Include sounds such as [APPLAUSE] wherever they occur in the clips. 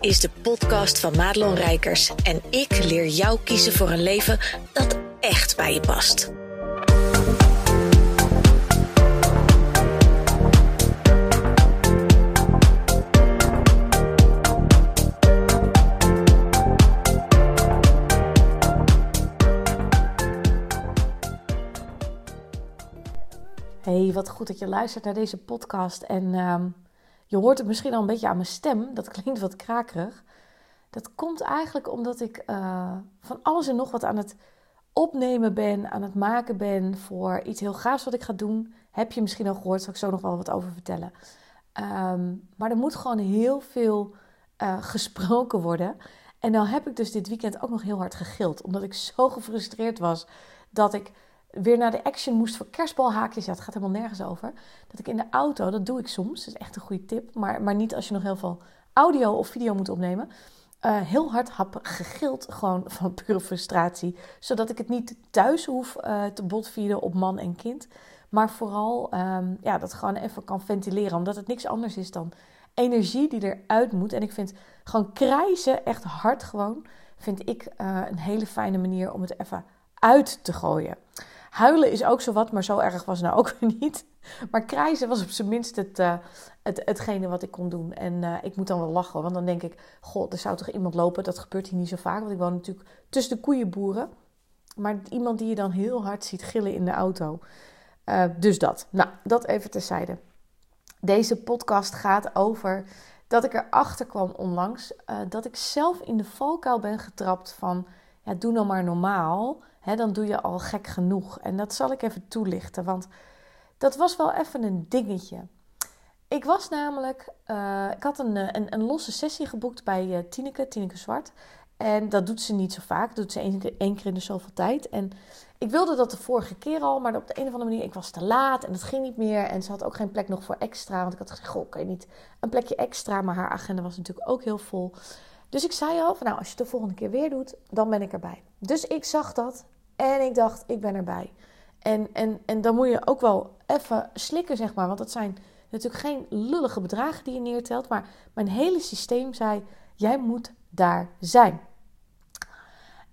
is de podcast van Madelon Rijkers en ik leer jou kiezen voor een leven dat echt bij je past. Hey, wat goed dat je luistert naar deze podcast. En ehm, je hoort het misschien al een beetje aan mijn stem. Dat klinkt wat krakerig. Dat komt eigenlijk omdat ik eh, van alles en nog wat aan het opnemen ben, aan het maken ben voor iets heel gaafs wat ik ga doen. Heb je misschien al gehoord, zal ik zo nog wel wat over vertellen. Ehm, maar er moet gewoon heel veel uh, gesproken worden. En nou heb ik dus dit weekend ook nog heel hard gegild. Omdat ik zo gefrustreerd was dat ik weer naar de action moest voor kerstbalhaakjes. Ja, het gaat helemaal nergens over. Dat ik in de auto, dat doe ik soms, dat is echt een goede tip. Maar, maar niet als je nog heel veel audio of video moet opnemen. Uh, heel hard heb gegild, gewoon [LAUGHS] van pure frustratie. Zodat ik het niet thuis hoef uh, te botvieren op man en kind. Maar vooral um, ja, dat gewoon even kan ventileren. Omdat het niks anders is dan energie die eruit moet. En ik vind gewoon krijzen, echt hard gewoon, vind ik uh, een hele fijne manier om het even uit te gooien. Huilen is ook zo wat, maar zo erg was nou ook [LAUGHS] weer niet. Maar krijzen was op zijn minst het, uh, het, hetgene wat ik kon doen. En uh, ik moet dan wel lachen, want dan denk ik... God, er zou toch iemand lopen? Dat gebeurt hier niet zo vaak, want ik woon natuurlijk tussen de koeienboeren. Maar iemand die je dan heel hard ziet gillen in de auto. Uh, dus dat. Nou, dat even terzijde. Deze podcast gaat over dat ik erachter kwam onlangs... dat ik zelf in de valkuil ben getrapt van... Ja, doe nou maar normaal dan doe je al gek genoeg. En dat zal ik even toelichten, want dat was wel even een dingetje. Ik was namelijk, uh, ik had een, een, een, losse sessie geboekt bij uh, Tineke, Tineke Zwart. En dat doet ze niet zo vaak, doet ze één, één keer in de zoveel tijd. En ik wilde dat de vorige keer al, maar op de een of andere manier, ik was te laat en het ging niet meer. En ze had ook geen plek nog voor extra, want ik had gezegd, goh, kan je niet een plekje extra? Maar haar agenda was natuurlijk ook heel vol. Dus ik zei al, van, nou, als je het de volgende keer weer doet, dan ben ik erbij. Dus ik zag dat en ik dacht, ik ben erbij. En, en, en dan moet je ook wel even slikken, zeg maar. Want dat zijn natuurlijk geen lullige bedragen die je neertelt. Maar mijn hele systeem zei, jij moet daar zijn.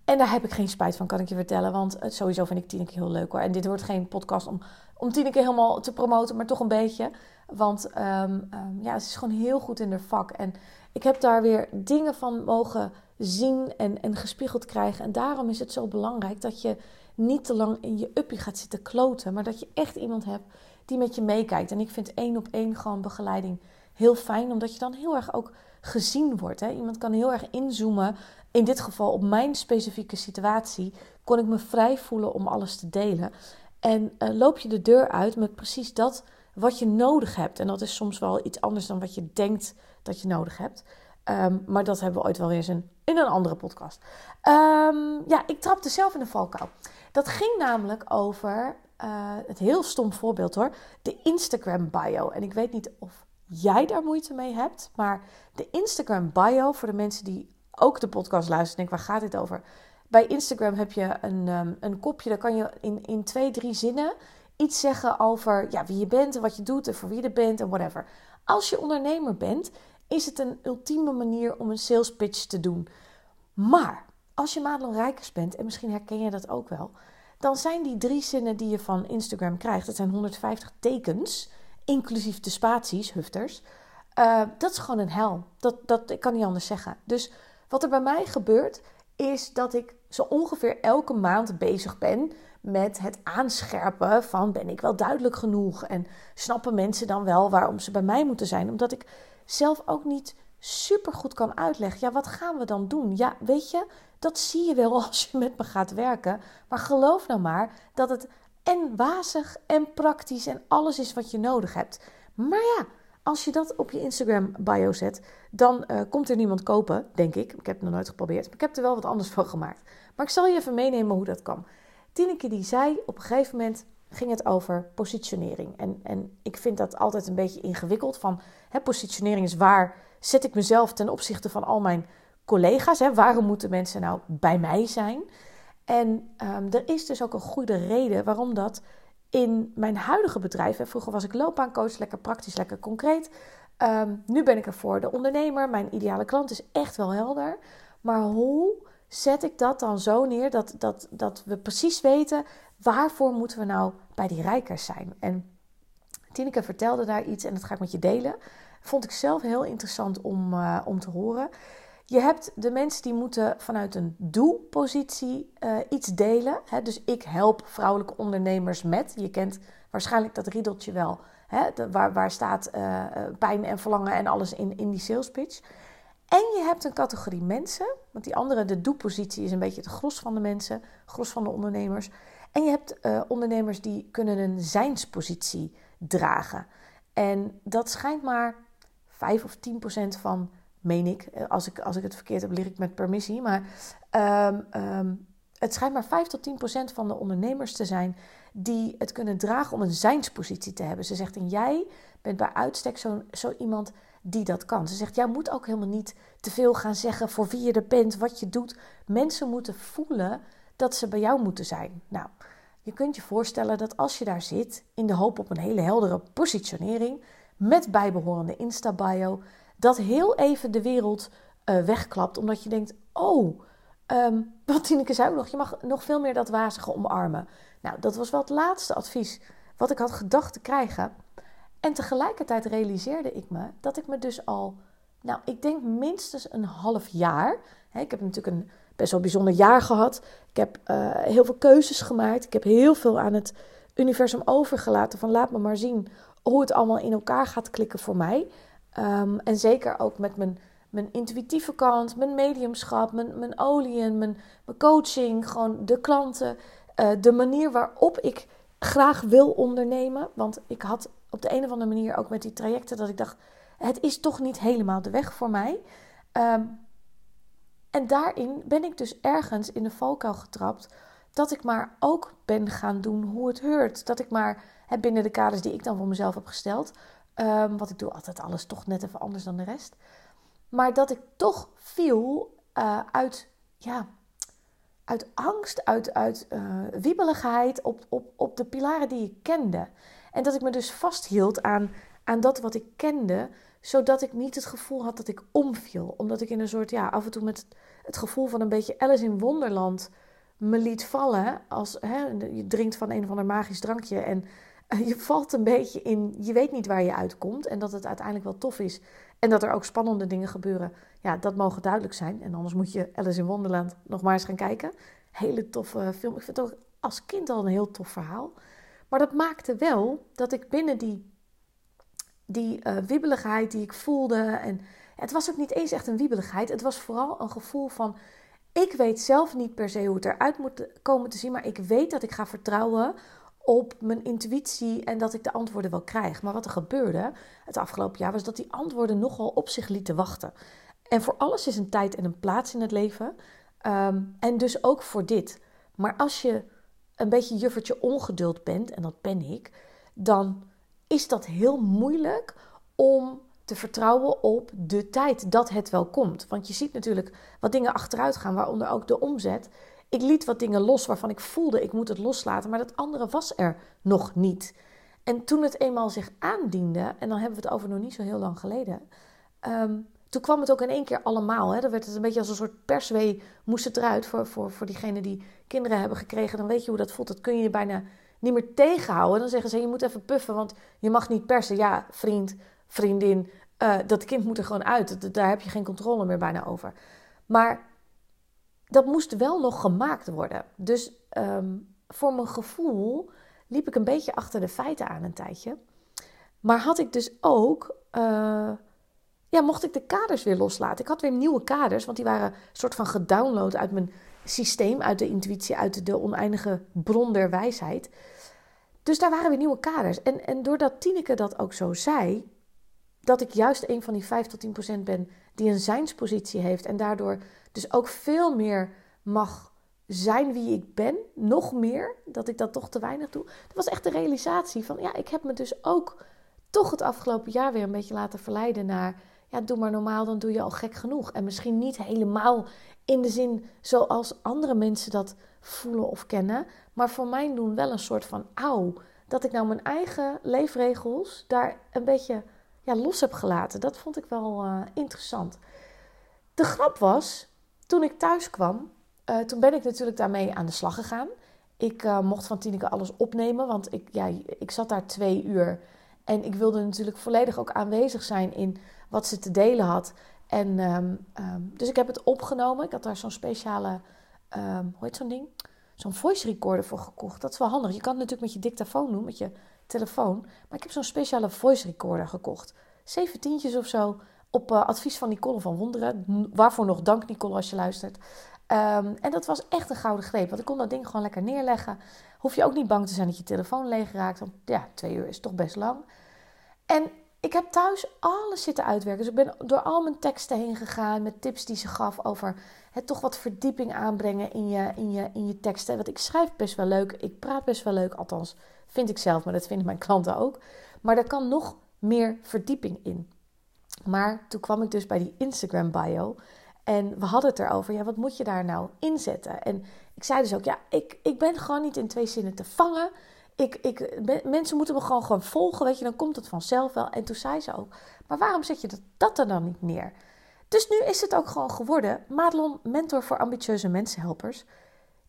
En daar heb ik geen spijt van, kan ik je vertellen. Want sowieso vind ik Tineke heel leuk hoor. En dit wordt geen podcast om, om Tineke helemaal te promoten, maar toch een beetje. Want um, ja, ze is gewoon heel goed in haar vak. En ik heb daar weer dingen van mogen zien en, en gespiegeld krijgen. En daarom is het zo belangrijk dat je niet te lang in je uppie gaat zitten kloten. Maar dat je echt iemand hebt die met je meekijkt. En ik vind één op één gewoon begeleiding heel fijn. Omdat je dan heel erg ook gezien wordt. Hè? Iemand kan heel erg inzoomen. In dit geval op mijn specifieke situatie kon ik me vrij voelen om alles te delen. En uh, loop je de deur uit met precies dat wat je nodig hebt. En dat is soms wel iets anders dan wat je denkt dat je nodig hebt. Um, maar dat hebben we ooit wel eens in, in een andere podcast. Um, ja, ik trapte zelf in de valkuil. Dat ging namelijk over, uh, het heel stom voorbeeld hoor, de Instagram bio. En ik weet niet of jij daar moeite mee hebt, maar de Instagram bio, voor de mensen die ook de podcast luisteren, denk waar gaat dit over? Bij Instagram heb je een, um, een kopje, daar kan je in, in twee, drie zinnen iets zeggen over ja, wie je bent en wat je doet en voor wie je bent en whatever. Als je ondernemer bent, is het een ultieme manier om een sales pitch te doen. Maar als je Madelon Rijkers bent, en misschien herken je dat ook wel, dan zijn die drie zinnen die je van Instagram krijgt, dat zijn 150 tekens, inclusief de spaties, hufters. Uh, dat is gewoon een hel. Dat, dat ik kan niet anders zeggen. Dus wat er bij mij gebeurt, is dat ik zo ongeveer elke maand bezig ben met het aanscherpen van ben ik wel duidelijk genoeg en snappen mensen dan wel waarom ze bij mij moeten zijn, omdat ik zelf ook niet super goed kan uitleggen. Ja, wat gaan we dan doen? Ja, weet je, dat zie je wel [LAUGHS] als je met me gaat werken. Maar geloof nou maar dat het en wazig en praktisch en alles is wat je nodig hebt. Maar ja, als je dat op je Instagram bio zet, dan uh, komt er niemand kopen, denk ik. Ik heb het nog nooit geprobeerd, maar ik heb er wel wat anders van gemaakt. Maar ik zal je even meenemen hoe dat kan. Tineke die zei op een gegeven moment ging het over positionering. En, en ik vind dat altijd een beetje ingewikkeld. Van hè, positionering is waar zet ik mezelf ten opzichte van al mijn collega's? Hè? Waarom moeten mensen nou bij mij zijn? En um, er is dus ook een goede reden waarom dat in mijn huidige bedrijf, hè, vroeger was ik loopbaancoach, lekker praktisch, lekker concreet. Ehm, nu ben ik er voor de ondernemer. Mijn ideale klant is echt wel helder. Maar hoe zet ik dat dan zo neer dat, dat, dat we precies weten waarvoor moeten we nou bij die rijkers zijn? En Tineke vertelde daar iets en dat ga ik met je delen. Vond ik zelf heel interessant om, uh, om te horen. Je hebt de mensen die moeten vanuit een doe-positie uh, iets delen. Hè? Dus ik help vrouwelijke ondernemers met. Je kent waarschijnlijk dat riedeltje wel. Hè? Waar, waar staat uh, pijn en verlangen en alles in, in die sales pitch. En je hebt een categorie mensen. Want die andere, de doe-positie, is een beetje het gros van de mensen. Gros van de ondernemers. En je hebt uh, ondernemers die kunnen een zijnspositie dragen. En dat schijnt maar 5 of 10 procent van meen ik. Eh, als ik, als ik het verkeerd heb, lig ik met permissie. Maar um, um, het schijnt maar 5 tot 10 procent van de ondernemers te zijn die het kunnen dragen om een zijnspositie te hebben. Ze zegt, en jij bent bij uitstek zo, zo iemand die dat kan. Ze zegt, jij moet ook helemaal niet te veel gaan zeggen voor wie je er bent, wat je doet. Mensen moeten voelen dat ze bij jou moeten zijn. Nou, je kunt je voorstellen dat als je daar zit, in de hoop op een hele heldere positionering, met bijbehorende Insta-bio, dat heel even de wereld uh, wegklapt. Omdat je denkt, oh, um, wat Tineke zei ook nog, je mag nog veel meer dat wazige omarmen. Nou, dat was wel het laatste advies wat ik had gedacht te krijgen. En tegelijkertijd realiseerde ik me dat ik me dus al, nou, ik denk minstens een half jaar. Hè, ik heb natuurlijk een best wel bijzonder jaar gehad. Ik heb uh, heel veel keuzes gemaakt. Ik heb heel veel aan het universum overgelaten. Van laat me maar zien hoe het allemaal in elkaar gaat klikken voor mij. Um, en zeker ook met mijn, mijn intuïtieve kant, mijn mediumschap, mijn, mijn mijn, mijn coaching, gewoon de klanten, uh, de manier waarop ik graag wil ondernemen. Want ik had op de een of andere manier ook met die trajecten dat ik dacht: het is toch niet helemaal de weg voor mij. Um, en daarin ben ik dus ergens in de valkuil getrapt dat ik maar ook ben gaan doen hoe het heurt. Dat ik maar hè, binnen de kaders die ik dan voor mezelf heb gesteld, Um, want ik doe altijd alles toch net even anders dan de rest. Maar dat ik toch viel uh, uit, ja, uit angst, uit, uit uh, wiebeligheid op, op, op de pilaren die ik kende. En dat ik me dus vasthield aan, aan dat wat ik kende, zodat ik niet het gevoel had dat ik omviel. Omdat ik in een soort, ja, af en toe met het gevoel van een beetje Alice in Wonderland me liet vallen. Als hè, je drinkt van een of ander magisch drankje en je valt een beetje in, je weet niet waar je uitkomt en dat het uiteindelijk wel tof is. En dat er ook spannende dingen gebeuren. Ja, dat mogen duidelijk zijn. En anders moet je Alice in Wonderland nog maar eens gaan kijken. Hele toffe film. Ik vind het ook als kind al een heel tof verhaal. Maar dat maakte wel dat ik binnen die, die uh, wiebeligheid die ik voelde. En het was ook niet eens echt een wiebeligheid. Het was vooral een gevoel van. Ik weet zelf niet per se hoe het eruit moet komen te zien. Maar ik weet dat ik ga vertrouwen op mijn intuïtie en dat ik de antwoorden wel krijg. Maar wat er gebeurde het afgelopen jaar was dat die antwoorden nogal op zich lieten wachten. En voor alles is een tijd en een plaats in het leven. Um, en dus ook voor dit. Maar als je een beetje juffertje ongeduld bent, en dat ben ik, dan is dat heel moeilijk om te vertrouwen op de tijd dat het wel komt. Want je ziet natuurlijk wat dingen achteruit gaan, waaronder ook de omzet. Ik liet wat dingen los waarvan ik voelde ik moet het loslaten, maar dat andere was er nog niet. En toen het eenmaal zich aandiende, en dan hebben we het over nog niet zo heel lang geleden, um, toen kwam het ook in één keer allemaal. Hè. Dan werd het een beetje als een soort perswee, moest eruit voor, voor, voor diegenen die kinderen hebben gekregen. Dan weet je hoe dat voelt. Dat kun je bijna niet meer tegenhouden. Dan zeggen ze, je moet even puffen, want je mag niet persen. Ja, vriend, vriendin, uh, dat kind moet er gewoon uit. Daar heb je geen controle meer bijna over. Maar dat moest wel nog gemaakt worden. Dus um, voor mijn gevoel liep ik een beetje achter de feiten aan een tijdje. Maar had ik dus ook, uh, ja, mocht ik de kaders weer loslaten. Ik had weer nieuwe kaders, want die waren soort van gedownload uit mijn systeem, uit de intuïtie, uit de oneindige bron der wijsheid. Dus daar waren weer nieuwe kaders. En, en doordat Tineke dat ook zo zei, dat ik juist een van die 5 tot 10 procent ben die een zijnspositie heeft en daardoor dus ook veel meer mag zijn wie ik ben, nog meer, dat ik dat toch te weinig doe. Dat was echt de realisatie van, ja, ik heb me dus ook toch het afgelopen jaar weer een beetje laten verleiden naar, ja, doe maar normaal, dan doe je al gek genoeg. En misschien niet helemaal in de zin zoals andere mensen dat voelen of kennen, maar voor mij doen wel een soort van auw. Dat ik nou mijn eigen leefregels daar een beetje ja, los heb gelaten. Dat vond ik wel uh, interessant. De grap was, toen ik thuis kwam, uh, toen ben ik natuurlijk daarmee aan de slag gegaan. Ik uh, mocht van Tineke alles opnemen, want ik, ja, ik zat daar twee uur. En ik wilde natuurlijk volledig ook aanwezig zijn in wat ze te delen had. En, um, um, dus ik heb het opgenomen. Ik had daar zo'n speciale, um, hoe heet zo'n ding? Zo'n voice recorder voor gekocht. Dat is wel handig. Je kan het natuurlijk met je dictafoon doen, met je telefoon. Maar ik heb zo'n speciale voice recorder gekocht. Zeven tientjes of zo. Op uh, advies van Nicole van Wonderen. Waarvoor nog dank, Nicole, als je luistert. Um, en dat was echt een gouden greep. Want ik kon dat ding gewoon lekker neerleggen. Hoef je ook niet bang te zijn dat je telefoon leeg raakt. Want ja, twee uur is toch best lang. En ik heb thuis alles zitten uitwerken. Dus ik ben door al mijn teksten heen gegaan. Met tips die ze gaf over het toch wat verdieping aanbrengen in je, in je, in je teksten. Want ik schrijf best wel leuk. Ik praat best wel leuk. Althans, vind ik zelf. Maar dat vinden mijn klanten ook. Maar daar kan nog meer verdieping in. Maar toen kwam ik dus bij die Instagram bio. En we hadden het erover, ja, wat moet je daar nou inzetten? En ik zei dus ook, ja, ik, ik ben gewoon niet in twee zinnen te vangen. Ik, ik, mensen moeten me gewoon, gewoon volgen, weet je, dan komt het vanzelf wel. En toen zei ze ook, maar waarom zet je dat, dat er dan niet neer? Dus nu is het ook gewoon geworden, Madelon, mentor voor ambitieuze mensenhelpers.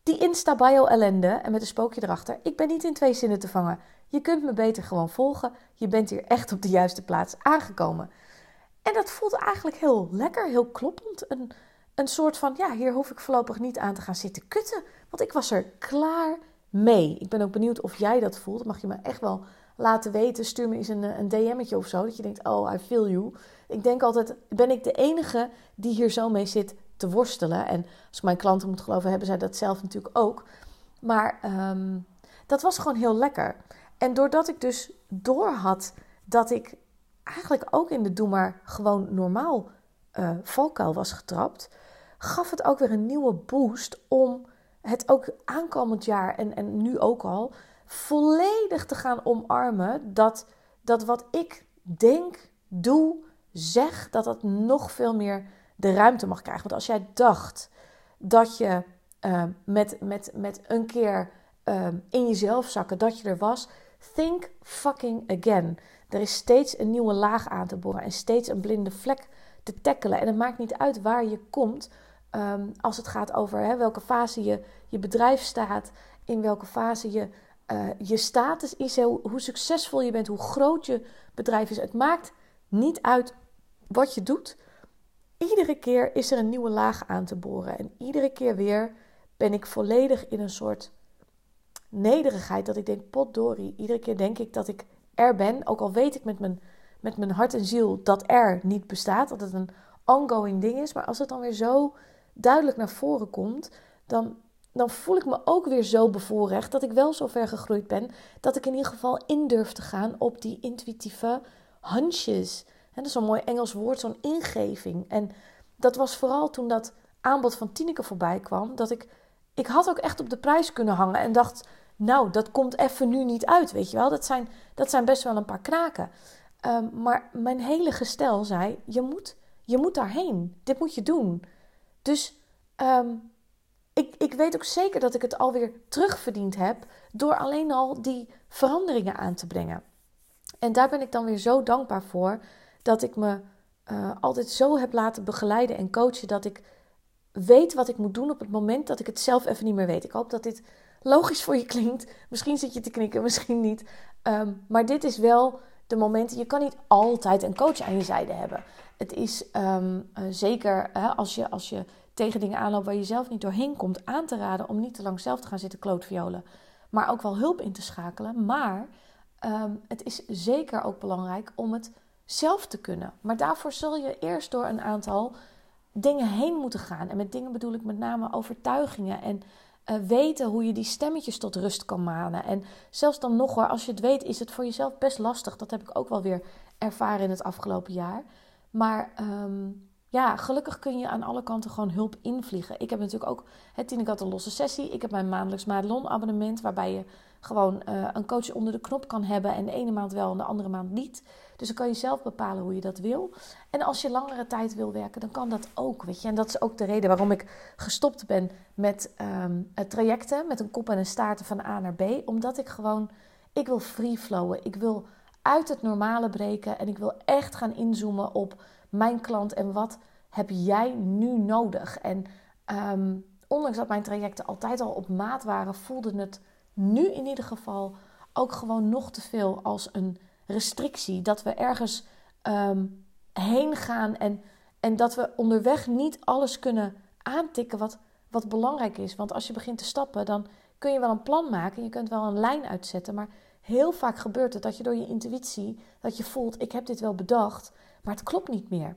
Die Insta-bio ellende en met een spookje erachter, ik ben niet in twee zinnen te vangen. Je kunt me beter gewoon volgen, je bent hier echt op de juiste plaats aangekomen. En dat voelt eigenlijk heel lekker, heel kloppend. Een, een soort van, ja, hier hoef ik voorlopig niet aan te gaan zitten kutten. Want ik was er klaar mee. Ik ben ook benieuwd of jij dat voelt. mag je me echt wel laten weten. Stuur me eens een, een DM'tje of zo. Dat je denkt, oh, I feel you. Ik denk altijd, ben ik de enige die hier zo mee zit te worstelen? En als mijn klanten moet geloven, hebben zij dat zelf natuurlijk ook. Maar um, dat was gewoon heel lekker. En doordat ik dus door had dat ik eigenlijk ook in de doe maar gewoon normaal uh, valkuil was getrapt, gaf het ook weer een nieuwe boost om het ook aankomend jaar en, en nu ook al volledig te gaan omarmen dat, dat wat ik denk, doe, zeg, dat dat nog veel meer de ruimte mag krijgen. Want als jij dacht dat je uh, met, met, met een keer uh, in jezelf zakken, dat je er was, think fucking again. Er is steeds een nieuwe laag aan te boren en steeds een blinde vlek te tackelen. En het maakt niet uit waar je komt um, als het gaat over hè, welke fase je, je bedrijf staat, in welke fase je, uh, je status is, hoe, hoe succesvol je bent, hoe groot je bedrijf is. Het maakt niet uit wat je doet. Iedere keer is er een nieuwe laag aan te boren. En iedere keer weer ben ik volledig in een soort nederigheid. Dat ik denk, potdorie. Iedere keer denk ik dat ik er ben, ook al weet ik met mijn, met mijn hart en ziel dat er niet bestaat, dat het een ongoing ding is. Maar als het dan weer zo duidelijk naar voren komt, dan, dan voel ik me ook weer zo bevoorrecht dat ik wel zo ver gegroeid ben dat ik in ieder geval in durf te gaan op die intuïtieve hunches. En dat is zo'n mooi Engels woord, zo'n ingeving. En dat was vooral toen dat aanbod van Tineke voorbij kwam, dat ik, ik had ook echt op de prijs kunnen hangen en dacht, nou, dat komt even nu niet uit, weet je wel. Dat zijn, dat zijn best wel een paar kraken. Um, maar mijn hele gestel zei, je moet, je moet daarheen. Dit moet je doen. Dus um, ik, ik weet ook zeker dat ik het alweer terugverdiend heb... door alleen al die veranderingen aan te brengen. En daar ben ik dan weer zo dankbaar voor... dat ik me uh, altijd zo heb laten begeleiden en coachen... dat ik weet wat ik moet doen op het moment dat ik het zelf even niet meer weet. Ik hoop dat dit logisch voor je klinkt. Misschien zit je te knikken, [LAUGHS] misschien niet. Um, maar dit is wel de momenten. Je kan niet altijd een coach aan je zijde hebben. Het is um, uh, zeker uh, als, je, als je tegen dingen aanloopt waar je zelf niet doorheen komt, aan te raden om niet te lang zelf te gaan zitten klootviolen. Maar ook wel hulp in te schakelen. Maar um, het is zeker ook belangrijk om het zelf te kunnen. Maar daarvoor zul je eerst door een aantal dingen heen moeten gaan. En met dingen bedoel ik met name overtuigingen en uh, weten hoe je die stemmetjes tot rust kan manen. En zelfs dan nog hoor, als je het weet, is het voor jezelf best lastig. Dat heb ik ook wel weer ervaren in het afgelopen jaar. Maar um, ja, gelukkig kun je aan alle kanten gewoon hulp invliegen. Ik heb natuurlijk ook het Tineke had een losse sessie. Ik heb mijn maandelijks Madelon abonnement, waarbij je gewoon uh, een coach onder de knop kan hebben. En de ene maand wel en de andere maand niet. Dus dan kan je zelf bepalen hoe je dat wil. En als je langere tijd wil werken, dan kan dat ook. Weet je? En dat is ook de reden waarom ik gestopt ben met um, trajecten. Met een kop en een staarten van A naar B. Omdat ik gewoon, ik wil free flowen. Ik wil uit het normale breken en ik wil echt gaan inzoomen op mijn klant en wat heb jij nu nodig. En ehm, ondanks dat mijn trajecten altijd al op maat waren, voelde het nu in ieder geval ook gewoon nog te veel als een restrictie. Dat we ergens ehm, heen gaan en, en dat we onderweg niet alles kunnen aantikken wat, wat belangrijk is. Want als je begint te stappen, dan kun je wel een plan maken. Je kunt wel een lijn uitzetten. Maar heel vaak gebeurt het dat je door je intuïtie, dat je voelt, ik heb dit wel bedacht, maar het klopt niet meer.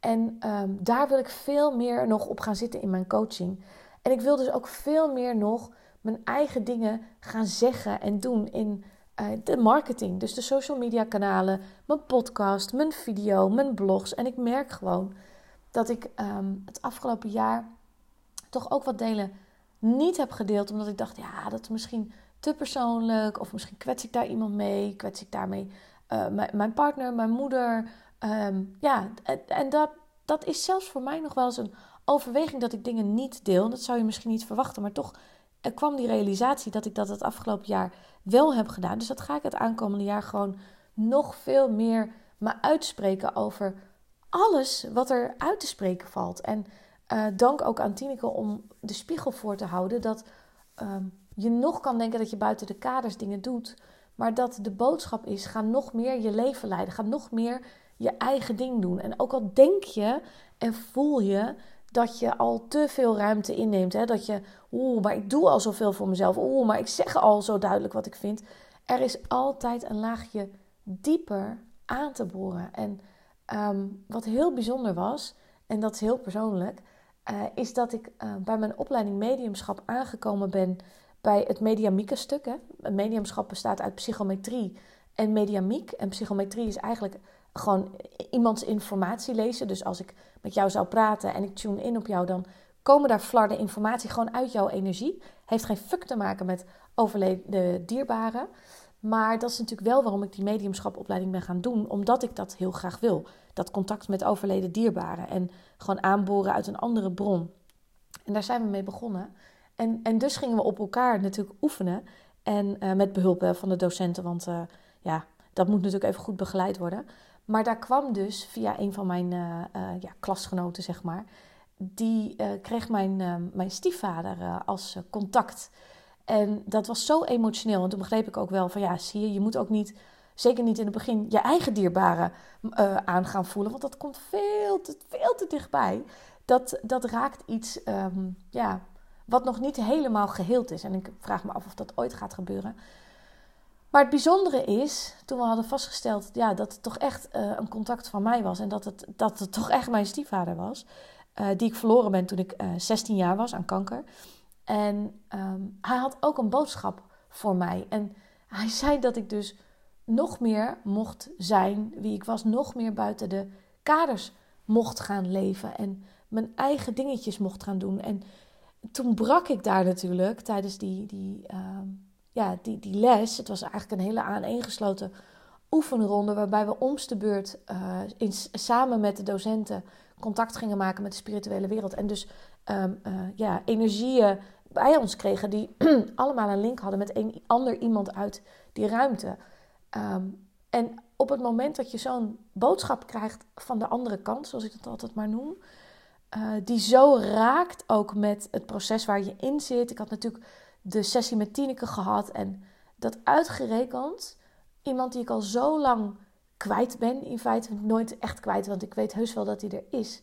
En ehm, daar wil ik veel meer nog op gaan zitten in mijn coaching. En ik wil dus ook veel meer nog mijn eigen dingen gaan zeggen en doen in uh, de marketing. Dus de social media kanalen, mijn podcast, mijn video, mijn blogs. En ik merk gewoon dat ik um, het afgelopen jaar toch ook wat delen niet heb gedeeld. Omdat ik dacht, ja, dat is misschien te persoonlijk. Of misschien kwets ik daar iemand mee. Kwets ik daarmee uh, mijn partner, mijn moeder. Um, ja, en dat, dat is zelfs voor mij nog wel eens een overweging dat ik dingen niet deel. Dat zou je misschien niet verwachten, maar toch er kwam die realisatie dat ik dat het afgelopen jaar wel heb gedaan. Dus dat ga ik het aankomende jaar gewoon nog veel meer me uitspreken over alles wat er uit te spreken valt. En uh, dank ook aan Tineke om de spiegel voor te houden dat ehm, je nog kan denken dat je buiten de kaders dingen doet, maar dat de boodschap is: ga nog meer je leven leiden, ga nog meer je eigen ding doen. En ook al denk je en voel je dat je al te veel ruimte inneemt. Hè? Dat je, oeh, maar ik doe al zoveel voor mezelf. Oeh, maar ik zeg al zo duidelijk wat ik vind. Er is altijd een laagje dieper aan te boren. En ehm, wat heel bijzonder was, en dat is heel persoonlijk, uh, is dat ik uh, bij mijn opleiding mediumschap aangekomen ben bij het mediamieke stuk. Hè? Mediumschap bestaat uit psychometrie en mediamiek. En psychometrie is eigenlijk gewoon iemands informatie lezen. Dus als ik met jou zou praten en ik tune in op jou, dan komen daar flarden informatie gewoon uit jouw energie. Heeft geen fuck te maken met overleden dierbaren. Maar dat is natuurlijk wel waarom ik die mediumschapopleiding ben gaan doen. Omdat ik dat heel graag wil. Dat contact met overleden dierbaren. En gewoon aanboren uit een andere bron. En daar zijn we mee begonnen. En, en dus gingen we op elkaar natuurlijk oefenen. En uh, met behulp van de docenten. Want uh, ja, dat moet natuurlijk even goed begeleid worden. Maar daar kwam dus via een van mijn uh, uh, ja, klasgenoten, zeg maar. Die uh, kreeg mijn, mijn stiefvader als contact. En dat was zo emotioneel. En toen begreep ik ook wel van ja, zie je, je moet ook niet, zeker niet in het begin, je eigen dierbaren aan gaan voelen. Want dat komt veel te, veel te dichtbij. Dat, dat raakt iets um, ja, wat nog niet helemaal geheeld is. En ik vraag me af of dat ooit gaat gebeuren. Maar het bijzondere is, toen we hadden vastgesteld ja, dat het toch echt uh, een contact van mij was en dat het, dat het toch echt mijn stiefvader was, uh, die ik verloren ben toen ik uh, eh, 16 jaar was aan kanker. En um, hij had ook een boodschap voor mij. En hij [LAUGHS] zei dat ik dus nog meer mocht zijn wie ik was, nog meer buiten de kaders mocht gaan leven en mijn eigen dingetjes mocht gaan doen. En toen brak ik daar natuurlijk tijdens die, die uh, ja, die, die les, het was eigenlijk een hele aaneengesloten oefenronde waarbij we omste de beurt uh, in, samen met de docenten contact gingen maken met de spirituele wereld. En dus um, uh, ja, energieën bij ons kregen die [CLEARS THROAT] allemaal een link hadden met een ander iemand uit die ruimte. Um, en op het moment dat je zo'n boodschap krijgt van de andere kant, zoals ik dat altijd maar noem, uh, die zo raakt ook met het proces waar je in zit. Ik had natuurlijk de sessie met Tineke gehad. En dat uitgerekend, iemand die ik al zo lang kwijt ben, in feite nooit echt kwijt, want ik weet heus wel dat hij er is.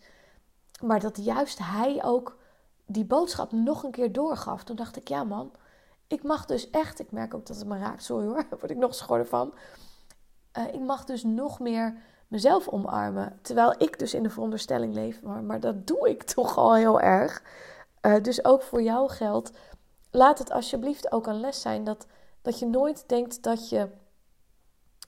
Maar dat juist hij ook die boodschap nog een keer doorgaf. Toen dacht ik, ja man, ik mag dus echt, ik merk ook dat het me raakt, sorry hoor, daar [LAUGHS] word ik nog schorder van. Uh, ik mag dus nog meer mezelf omarmen. Terwijl ik dus in de veronderstelling leef, maar, dat doe ik toch al heel erg. Uh, dus ook voor jou geldt, laat het alsjeblieft ook een les zijn dat, dat je nooit denkt dat je,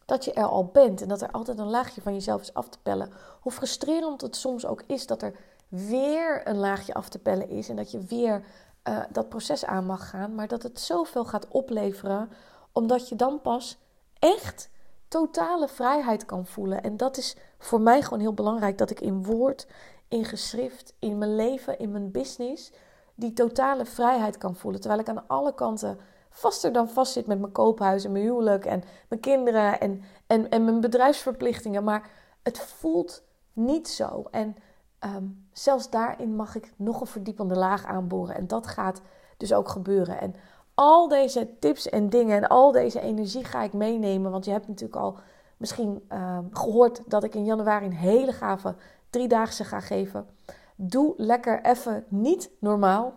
dat je er al bent en dat er altijd een laagje van jezelf is af te pellen. Hoe frustrerend het soms ook is dat er weer een laagje af te pellen is en dat je weer uh, dat proces aan mag gaan, maar dat het zoveel gaat opleveren, omdat je dan pas echt totale vrijheid kan voelen. En dat is voor mij gewoon heel belangrijk dat ik in woord, in geschrift, in mijn leven, in mijn business die totale vrijheid kan voelen. Terwijl ik aan alle kanten vaster dan vast zit met mijn koophuis en mijn huwelijk en mijn kinderen en, en, en mijn bedrijfsverplichtingen. Maar het voelt niet zo. En ehm, zelfs daarin mag ik nog een verdiepende laag aanboren. En dat gaat dus ook gebeuren. En al deze tips en dingen en al deze energie ga ik meenemen. Want je hebt natuurlijk al misschien ehm, gehoord dat ik in januari een hele gave driedaagse ga geven. Doe lekker even niet normaal.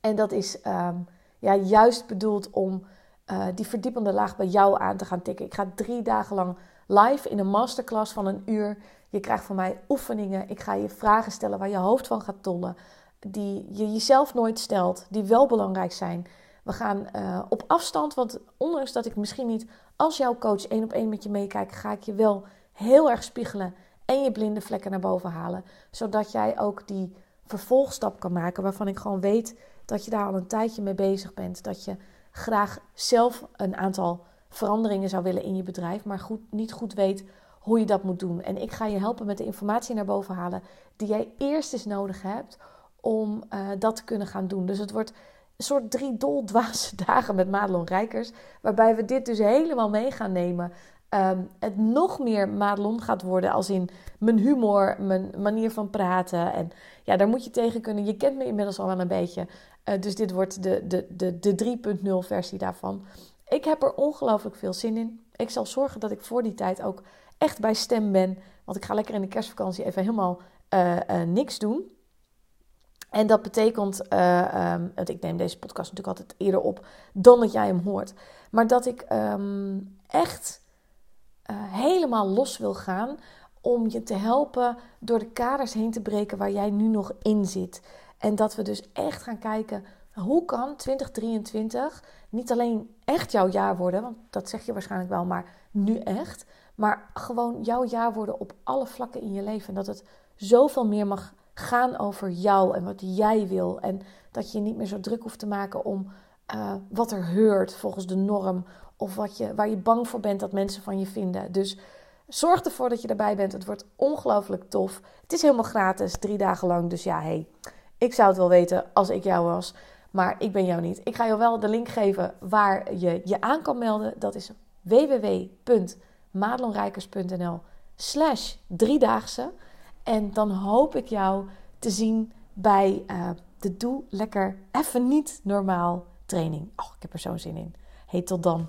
En dat is ehm, ja, juist bedoeld om uh, die verdiepende laag bij jou aan te gaan tikken. Ik ga drie dagen lang live in een masterclass van een uur. Je krijgt van mij oefeningen. Ik ga je vragen stellen waar je hoofd van gaat tollen. Die je jezelf nooit stelt, die wel belangrijk zijn. We gaan uh, op afstand, want ondanks dat ik misschien niet als jouw coach één op één met je meekijk, ga ik je wel heel erg spiegelen en je blinde vlekken naar boven halen. Zodat jij ook die vervolgstap kan maken waarvan ik gewoon weet dat je daar al een tijdje mee bezig bent. Dat je graag zelf een aantal veranderingen zou willen in je bedrijf, maar goed, niet goed weet hoe je dat moet doen. En ik ga je helpen met de informatie naar boven halen die jij eerst eens nodig hebt om uh, dat te kunnen gaan doen. Dus het wordt een soort drie doldwaze [LAUGHS] dagen met Madelon Rijkers, waarbij we dit dus helemaal mee gaan nemen. Um, het nog meer Madelon gaat worden als in mijn humor, mijn manier van praten. En ja, daar moet je tegen kunnen. Je kent me inmiddels al wel een beetje. Uh, dus dit wordt de, de, de, de 3.0 versie daarvan. Ik heb er ongelooflijk veel zin in. Ik zal zorgen dat ik voor die tijd ook echt bij stem ben. Want ik ga lekker in de kerstvakantie even helemaal uh, uh, niks doen. En dat betekent, uh, um, ik neem deze podcast natuurlijk altijd eerder op dan dat jij hem hoort. Maar dat ik um, echt helemaal los wil gaan om je te helpen door de kaders heen te breken waar jij nu nog in zit. En dat we dus echt gaan kijken, hoe kan 2023 niet alleen echt jouw jaar worden, want dat zeg je waarschijnlijk wel, maar nu echt. Maar gewoon jouw jaar worden op alle vlakken in je leven. En dat het zoveel meer mag gaan over jou en wat jij wil. En dat je niet meer zo druk hoeft te maken om uh, wat er heurt volgens de norm. Of wat je, waar je bang voor bent dat mensen van je vinden. Dus zorg ervoor dat je erbij bent. Het wordt ongelooflijk tof. Het is helemaal gratis, drie dagen lang. Dus ja, hey, ik zou het wel weten als ik jou was. Maar ik ben jou niet. Ik ga je wel de link geven waar je je aan kan melden. Dat is www.madelonrijkers.nl slash driedaagse. En dan hoop ik jou te zien bij uh, de Doe Lekker Even Niet Normaal training. Oh, ik heb er zo'n zin in. Hey, tot dan.